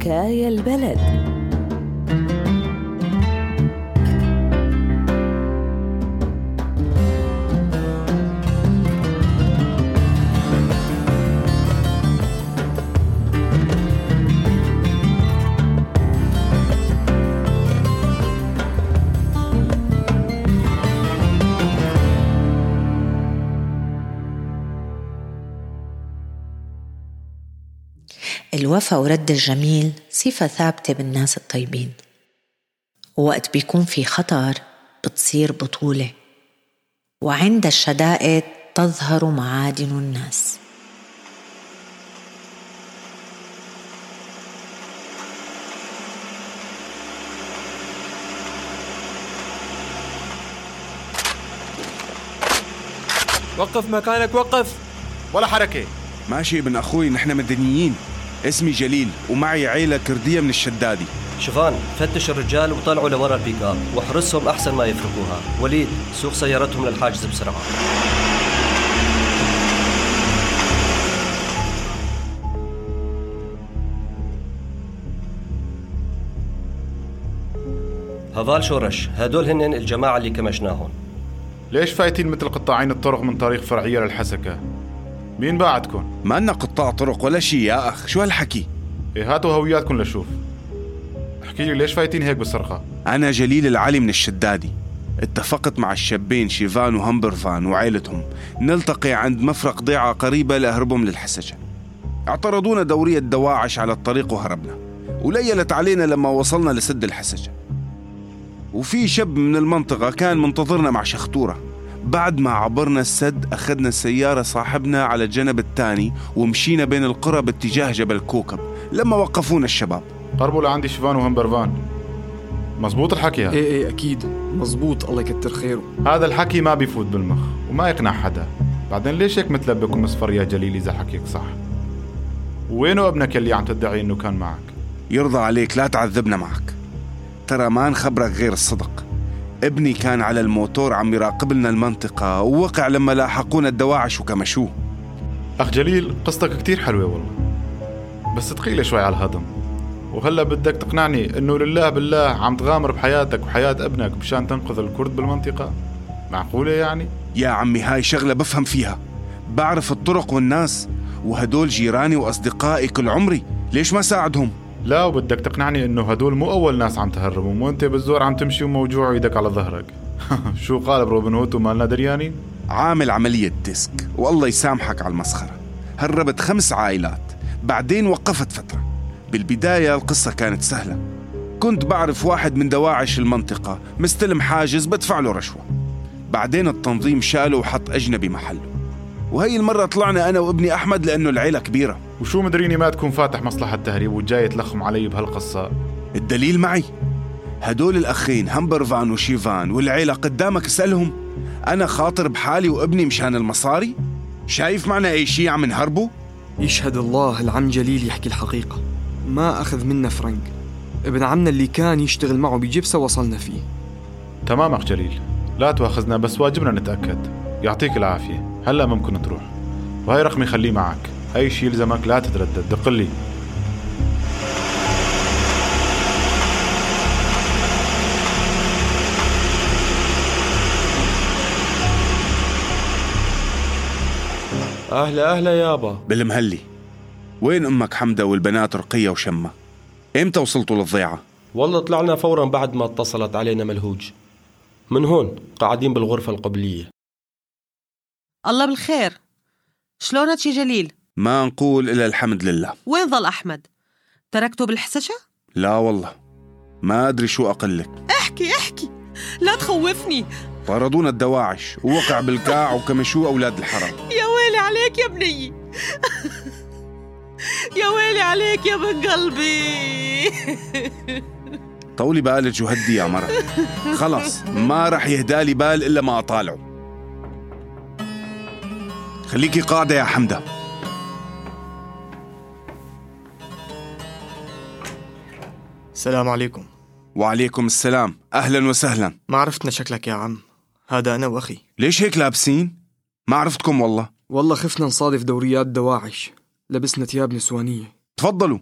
حكاية البلد. الوفا ورد الجميل صفة ثابتة بالناس الطيبين. ووقت بيكون في خطر بتصير بطولة وعند الشدائد تظهر معادن الناس. وقف مكانك وقف! ولا حركة. ماشي ابن أخوي نحن مدنيين. اسمي جليل ومعي عيلة كردية من الشدادي. شوفان فتش الرجال وطلعوا لورا البيك اب واحرسهم أحسن ما يفرقوها. وليد سوق سيارتهم للحاجز بسرعة. هذال شورش هدول هن الجماعة اللي كمشناهم ليش فايتين مثل قطاعين الطرق من طريق فرعية للحسكة؟ مين بعدكم ما لنا قطاع طرق ولا شيء يا أخ. شو هالحكي؟ إيه هاتوا هوياتكم لشوف. احكي لي ليش فايتين هيك بالسرقة أنا جليل العلي من الشدادي. اتفقت مع الشابين شيفان وهمبرفان وعائلتهم نلتقي عند مفرق ضيعة قريبة لأهربهم للحسجة. اعترضونا دورية دواعش على الطريق وهربنا. وليلت علينا لما وصلنا لسد الحسجة. وفي شاب من المنطقة كان منتظرنا مع شختورة. بعد ما عبرنا السد أخذنا السيارة صاحبنا على الجنب الثاني ومشينا بين القرى باتجاه جبل كوكب لما وقفونا الشباب. قربوا لعندي شيفان وهمبرفان مزبوط الحكي هذا؟ إيه إيه أكيد. مزبوط الله يكتر خيره. هذا الحكي ما بيفوت بالمخ وما يقنع حدا. بعدين ليش هيك متلبك ومصفر يا جليل إذا حكيك صح؟ وينه ابنك اللي عم تدعي إنه كان معك؟ يرضى عليك لا تعذبنا معك. ترى ما نخبرك غير الصدق. ابني كان على الموتور عم يراقب لنا المنطقة ووقع لما لاحقونا الدواعش وكمشوه. أخ جليل قصتك كتير حلوة والله بس ثقيلة شوي على الهضم. وهلا بدك تقنعني إنه لله بالله عم تغامر بحياتك وحياة ابنك مشان تنقذ الكرد بالمنطقة؟ معقولة يعني؟ يا عمي هاي شغلة بفهم فيها. بعرف الطرق والناس وهدول جيراني وأصدقائي كل عمري. ليش ما ساعدهم؟ لا وبدك تقنعني إنه هدول مو أول ناس عم تهربهم وانت بالزور عم تمشي وموجوع إيدك على ظهرك. شو قالب روبن هود ومالنا دريانين؟ عامل عملية ديسك. والله يسامحك على المسخرة. هربت خمس عائلات. بعدين وقفت فترة. بالبداية القصة كانت سهلة. كنت بعرف واحد من دواعش المنطقة. مستلم حاجز بدفع له رشوة. بعدين التنظيم شاله وحط أجنبي محله. وهي المرة طلعنا أنا وابني أحمد لأنه العيلة كبيرة. وشو مدريني ما تكون فاتح مصلحة تهريب وجاي تلخم علي بهالقصة؟ الدليل معي. هدول الأخين همبرفان وشيفان والعيلة قدامك اسألهم. أنا خاطر بحالي وابني مشان المصاري. شايف معنا أي شي عم نهربه؟ يشهد الله العم جليل يحكي الحقيقة. ما أخذ منا فرنك. ابن عمنا اللي كان يشتغل معه بجبسة وصلنا فيه. تمام أخ جليل. لا تواخذنا بس واجبنا نتأكد. يعطيك العافية. هلا ممكن تروح. وهي رقمي خليه معك. أي شي يلزمك لا تتردد. دقلي أهلا أهلا يابا بالمهلي. وين أمك حمدة والبنات رقية وشمة؟ إمتى وصلتوا للضيعة؟ والله طلعنا فورا بعد ما اتصلت علينا ملهوج. من هون قاعدين بالغرفة القبلية. الله بالخير. شلونك يا جليل؟ ما نقول إلا الحمد لله. وين ظل أحمد؟ تركته بالحسشة؟ لا والله ما أدري شو أقلك احكي احكي. لا تخوفني. طردونا الدواعش ووقع بالكاع وكمشوه أولاد الحرام. يا ويلي عليك يا بني يا ويلي عليك يا بن قلبي. طولي بالك وهدي يا مرة. خلص ما رح يهدالي بال إلا ما أطالعه. خليكي قاعدة يا حمدة. السلام عليكم. وعليكم السلام. أهلا وسهلا. ما عرفتنا شكلك يا عم. هذا أنا وأخي. ليش هيك لابسين؟ ما عرفتكم والله. والله خفنا نصادف دوريات دواعش. لبسنا ثياب نسوانية. تفضلوا.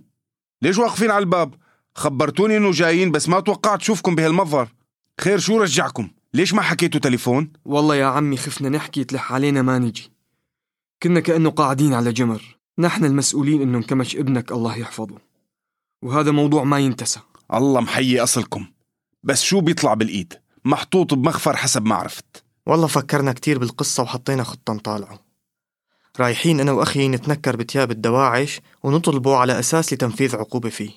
ليش واقفين على الباب؟ خبرتوني إنه جايين بس ما توقعت شوفكم بهالمظهر خير شو رجعكم؟ ليش ما حكيتوا تليفون؟ والله يا عمي خفنا نحكي تلح علينا ما نجي. كنا كأنه قاعدين على جمر. نحن المسؤولين إنه انكمش ابنك الله يحفظه. وهذا موضوع ما ينتسى. الله محيي أصلكم. بس شو بيطلع بالإيد؟ محطوط بمخفر حسب ما عرفت. والله فكرنا كتير بالقصة وحطينا خطة نطالعه. رايحين أنا وأخي نتنكر بتياب الدواعش ونطلبه على أساس لتنفيذ عقوبة فيه.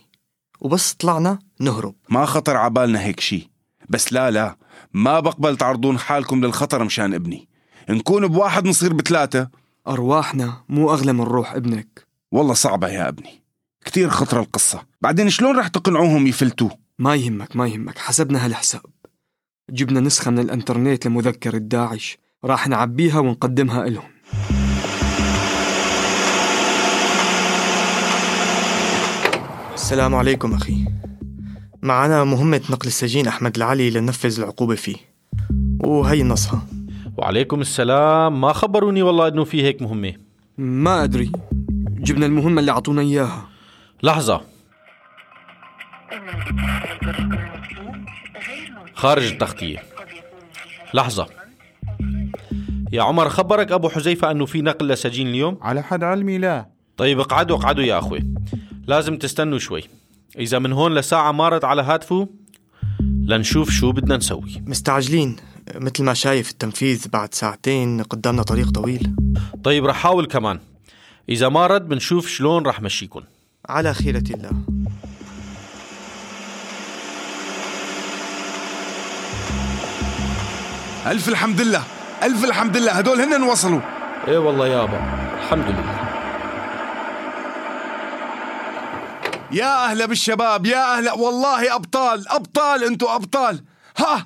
وبس طلعنا نهرب. ما خطر عبالنا هيك شي بس لا لا. ما بقبل تعرضون حالكم للخطر مشان ابني. نكون بواحد نصير بثلاثة. أرواحنا مو أغلى من روح ابنك. والله صعبة يا أبني. كتير خطرة القصة. بعدين شلون رح تقنعوهم يفلتوه؟ ما يهمك ما يهمك. حسبنا هالحساب. جبنا نسخة من الإنترنت لمذكرة داعش راح نعبيها ونقدمها إلهم. السلام عليكم أخي. معنا مهمة نقل السجين أحمد العلي لننفذ العقوبة فيه. وهي النصها. وعليكم السلام. ما خبروني والله إنه في هيك مهمة؟ ما أدري. جبنا المهمة اللي عطونا إياها. لحظة. خارج التغطية. لحظة. يا عمر خبرك أبو حذيفة أنه في نقل لسجين اليوم؟ على حد علمي لا. طيب اقعدوا اقعدوا يا أخوي. لازم تستنوا شوي. إذا من هون لساعة مارت على هاتفه لنشوف شو بدنا نسوي. مستعجلين. مثل ما شايف التنفيذ بعد ساعتين قدامنا طريق طويل. طيب رح حاول كمان. إذا ما رد بنشوف شلون رح مشيكن. على خيرة الله. ألف الحمد لله. ألف الحمد لله. هدول هن وصلوا. إيه والله يابا الحمد لله. يا أهلا بالشباب يا أهلا والله أبطال أبطال أنتوا أبطال. ها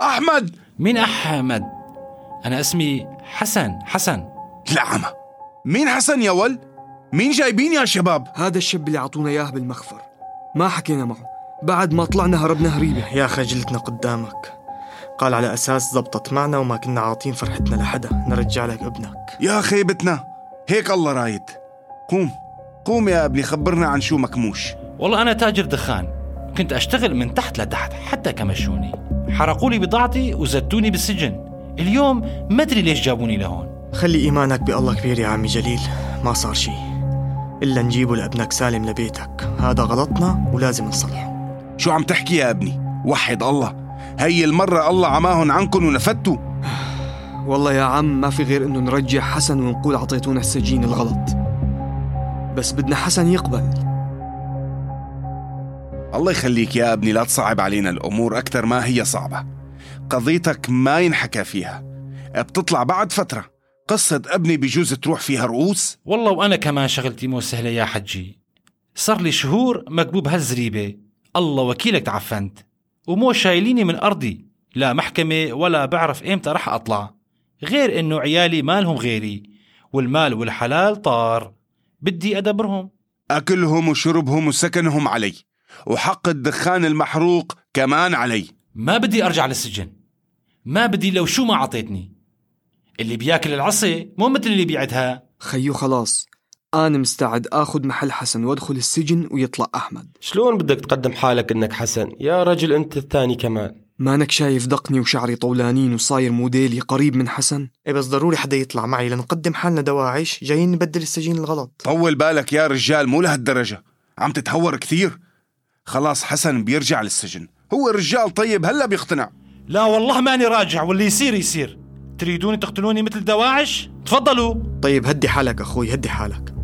أحمد مين أحمد؟ أنا اسمي حسن حسن. لا عمى مين حسن يا ول مين جايبين يا شباب؟ هذا الشاب اللي عطونا إياه بالمخفر. ما حكينا معه. بعد ما طلعنا هربنا هريبة. يا خجلتنا قدامك. قال على أساس زبطت معنا وما كنا عاطين فرحتنا لحدا. نرجع لك ابنك. يا خيبتنا هيك الله رايد. قوم قوم يا ابني خبرنا عن شو مكموش. والله أنا تاجر دخان. كنت أشتغل من تحت لتحت حتى كمشوني. حرقوا لي بضاعتي وزتوني بالسجن. اليوم ما أدري ليش جابوني لهون. خلي إيمانك بالله كبير يا عمي جليل. ما صار شي. إلا نجيبه لابنك سالم لبيتك. هذا غلطنا ولازم نصلحه. شو عم تحكي يا ابني؟ وحد الله. هي المرة الله عماهن عنكم ونفتوا والله يا عم ما في غير إنه نرجع حسن ونقول عطيتونا السجين الغلط. بس بدنا حسن يقبل. الله يخليك يا ابني لا تصعب علينا الأمور أكثر ما هي صعبة. قضيتك ما ينحكى فيها. بتطلع بعد فترة. قصة ابني بجوز تروح فيها رؤوس؟ والله وأنا كمان شغلتي مو سهلة يا حجي. صار لي شهور مكبوب هالزريبة. الله وكيلك تعفنت. ومو شايليني من أرضي. لا محكمة ولا بعرف إمتى رح أطلع. غير إنه عيالي مالهم غيري. والمال والحلال طار. بدي أدبرهم. أكلهم وشربهم وسكنهم علي. وحق الدخان المحروق كمان علي. ما بدي أرجع للسجن. ما بدي لو شو ما عطيتني اللي بياكل العصي مو مثل اللي بيعدها. خيو خلاص. أنا مستعد آخذ محل حسن وأدخل السجن ويطلع أحمد. شلون بدك تقدم حالك إنك حسن؟ يا رجل أنت الثاني كمان. مانك شايف دقني وشعري طولانين وصاير موديلي قريب من حسن؟ إيه بس ضروري حدا يطلع معي لنقدم حالنا دواعش. جايين نبدل السجين الغلط. طول بالك يا رجال مو لهالدرجة. عم تتهور كثير. خلاص حسن بيرجع للسجن. هو رجال طيب هلا بيقتنع. لا والله ماني راجع واللي يصير يصير. تريدوني تقتلوني مثل دواعش؟ تفضلوا. طيب هدي حالك أخوي هدي حالك.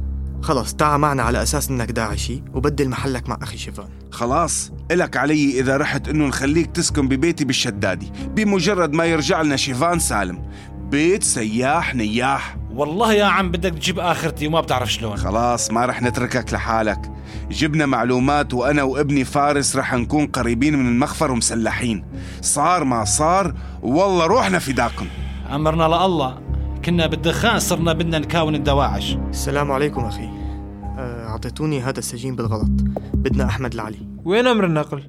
خلص تعا معنا على أساس إنك داعشي وبدل محلك مع أخي شيفان. خلاص إلك علي إذا رحت إنه نخليك تسكن ببيتي بالشدادي. بمجرد ما يرجع لنا شيفان سالم. بيت سياح نياح. والله يا عم بدك تجيب آخرتي وما بتعرف شلون. خلاص ما رح نتركك لحالك. جبنا معلومات وأنا وابني فارس رح نكون قريبين من المخفر ومسلحين. صار ما صار والله روحنا فداكم. أمرنا لله. كنا بالدخان صرنا بدنا نكاون الدواعش. السلام عليكم أخي. آه، أعطيتوني هذا السجين بالغلط. بدنا أحمد العلي. وين أمر النقل؟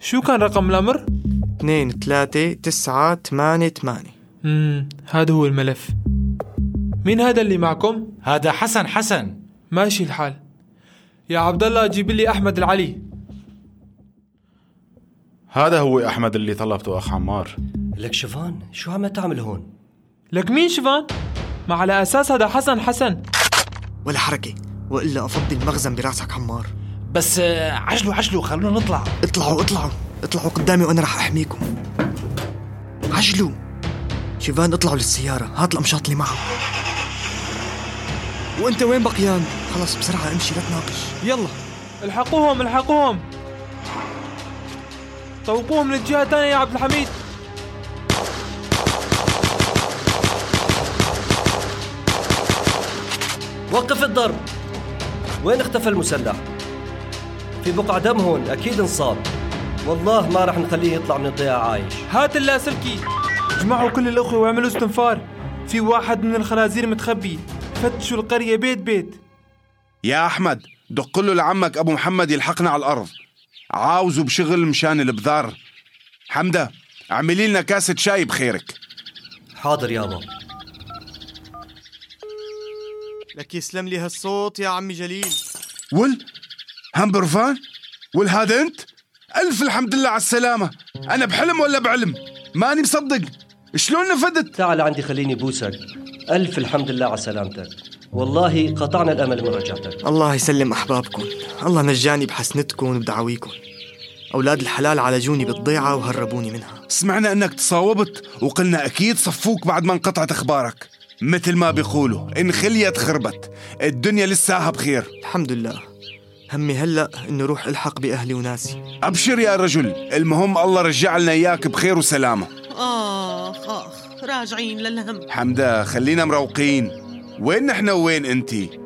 شو كان رقم الأمر؟ اثنين ثلاثة تسعة ثمانية ثمانية. امم هذا هو الملف. مين هذا اللي معكم؟ هذا حسن حسن. ماشي الحال. يا عبد الله جيب لي أحمد العلي. هذا هو أحمد اللي طلبته أخ عمار. لك شفان شو عم تعمل هون؟ لك مين شفان؟ ما على أساس هذا حسن حسن. ولا حركة وإلا أفضي المخزن براسك عمار. بس آه، عجلوا عجلوا خلونا نطلع. اطلعوا اطلعوا. اطلعوا قدامي وأنا رح أحميكم. عجلوا. شيفان اطلعوا للسيارة. هات الأمشاط اللي معه وأنت وين بقيان؟ خلص بسرعة أمشي لا تناقش. يلا. الحقوهم الحقوهم. طوقوهم من الجهة الثانية يا عبد الحميد. وقف الضرب. وين اختفى المسلح؟ في بقع دم هون أكيد انصاب. والله ما رح نخليه يطلع من الضياع عايش. هات اللاسلكي جمعوا كل الأخوة واعملوا استنفار. في واحد من الخنازير متخبي. فتشوا القرية بيت بيت. يا أحمد دق له لعمك أبو محمد يلحقنا على الأرض. عاوزه بشغل مشان البذار. حمدة اعملي لنا كاسة شاي بخيرك. حاضر يابا لك يسلم لي هالصوت يا عمي جليل. ول همبرفان ول هذا أنت؟ ألف الحمد لله على السلامة. أنا بحلم ولا بعلم؟ ماني مصدق. شلون نفدت؟ تعال عندي خليني بوسك ألف الحمد لله على سلامتك. والله قطعنا الأمل من رجعتك. الله يسلم أحبابكم. الله نجاني بحسنتكم وبدعاويكم أولاد الحلال عالجوني بالضيعة وهربوني منها. سمعنا أنك تصاوبت وقلنا أكيد صفوك بعد ما انقطعت أخبارك. مثل ما بيقولوا إن خليت خربت. الدنيا لساها بخير. الحمد لله. همي هلأ إنه روح ألحق بأهلي وناسي. أبشر يا رجل. المهم الله رجع لنا إياك بخير وسلامة. آخ آخ راجعين للهم. حمدة خلينا مروقين. وين نحن وين انتي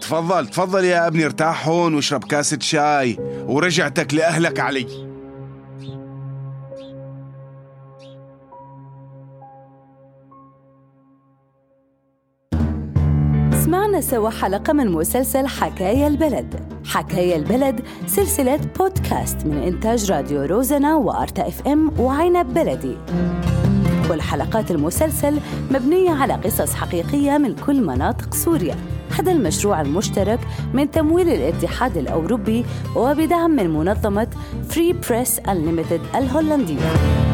تفضل تفضل يا أبني ارتاح هون واشرب كاسة شاي ورجعتك لأهلك علي. سمعنا سوا حلقة من مسلسل حكاية البلد. حكاية البلد سلسلة بودكاست من إنتاج راديو روزنة وأرتا إف إم وعنب بلدي. كل حلقات المسلسل مبنية على قصص حقيقية من كل مناطق سوريا. هذا المشروع المشترك من تمويل الاتحاد الأوروبي وبدعم من منظمة Free Press Unlimited الهولندية.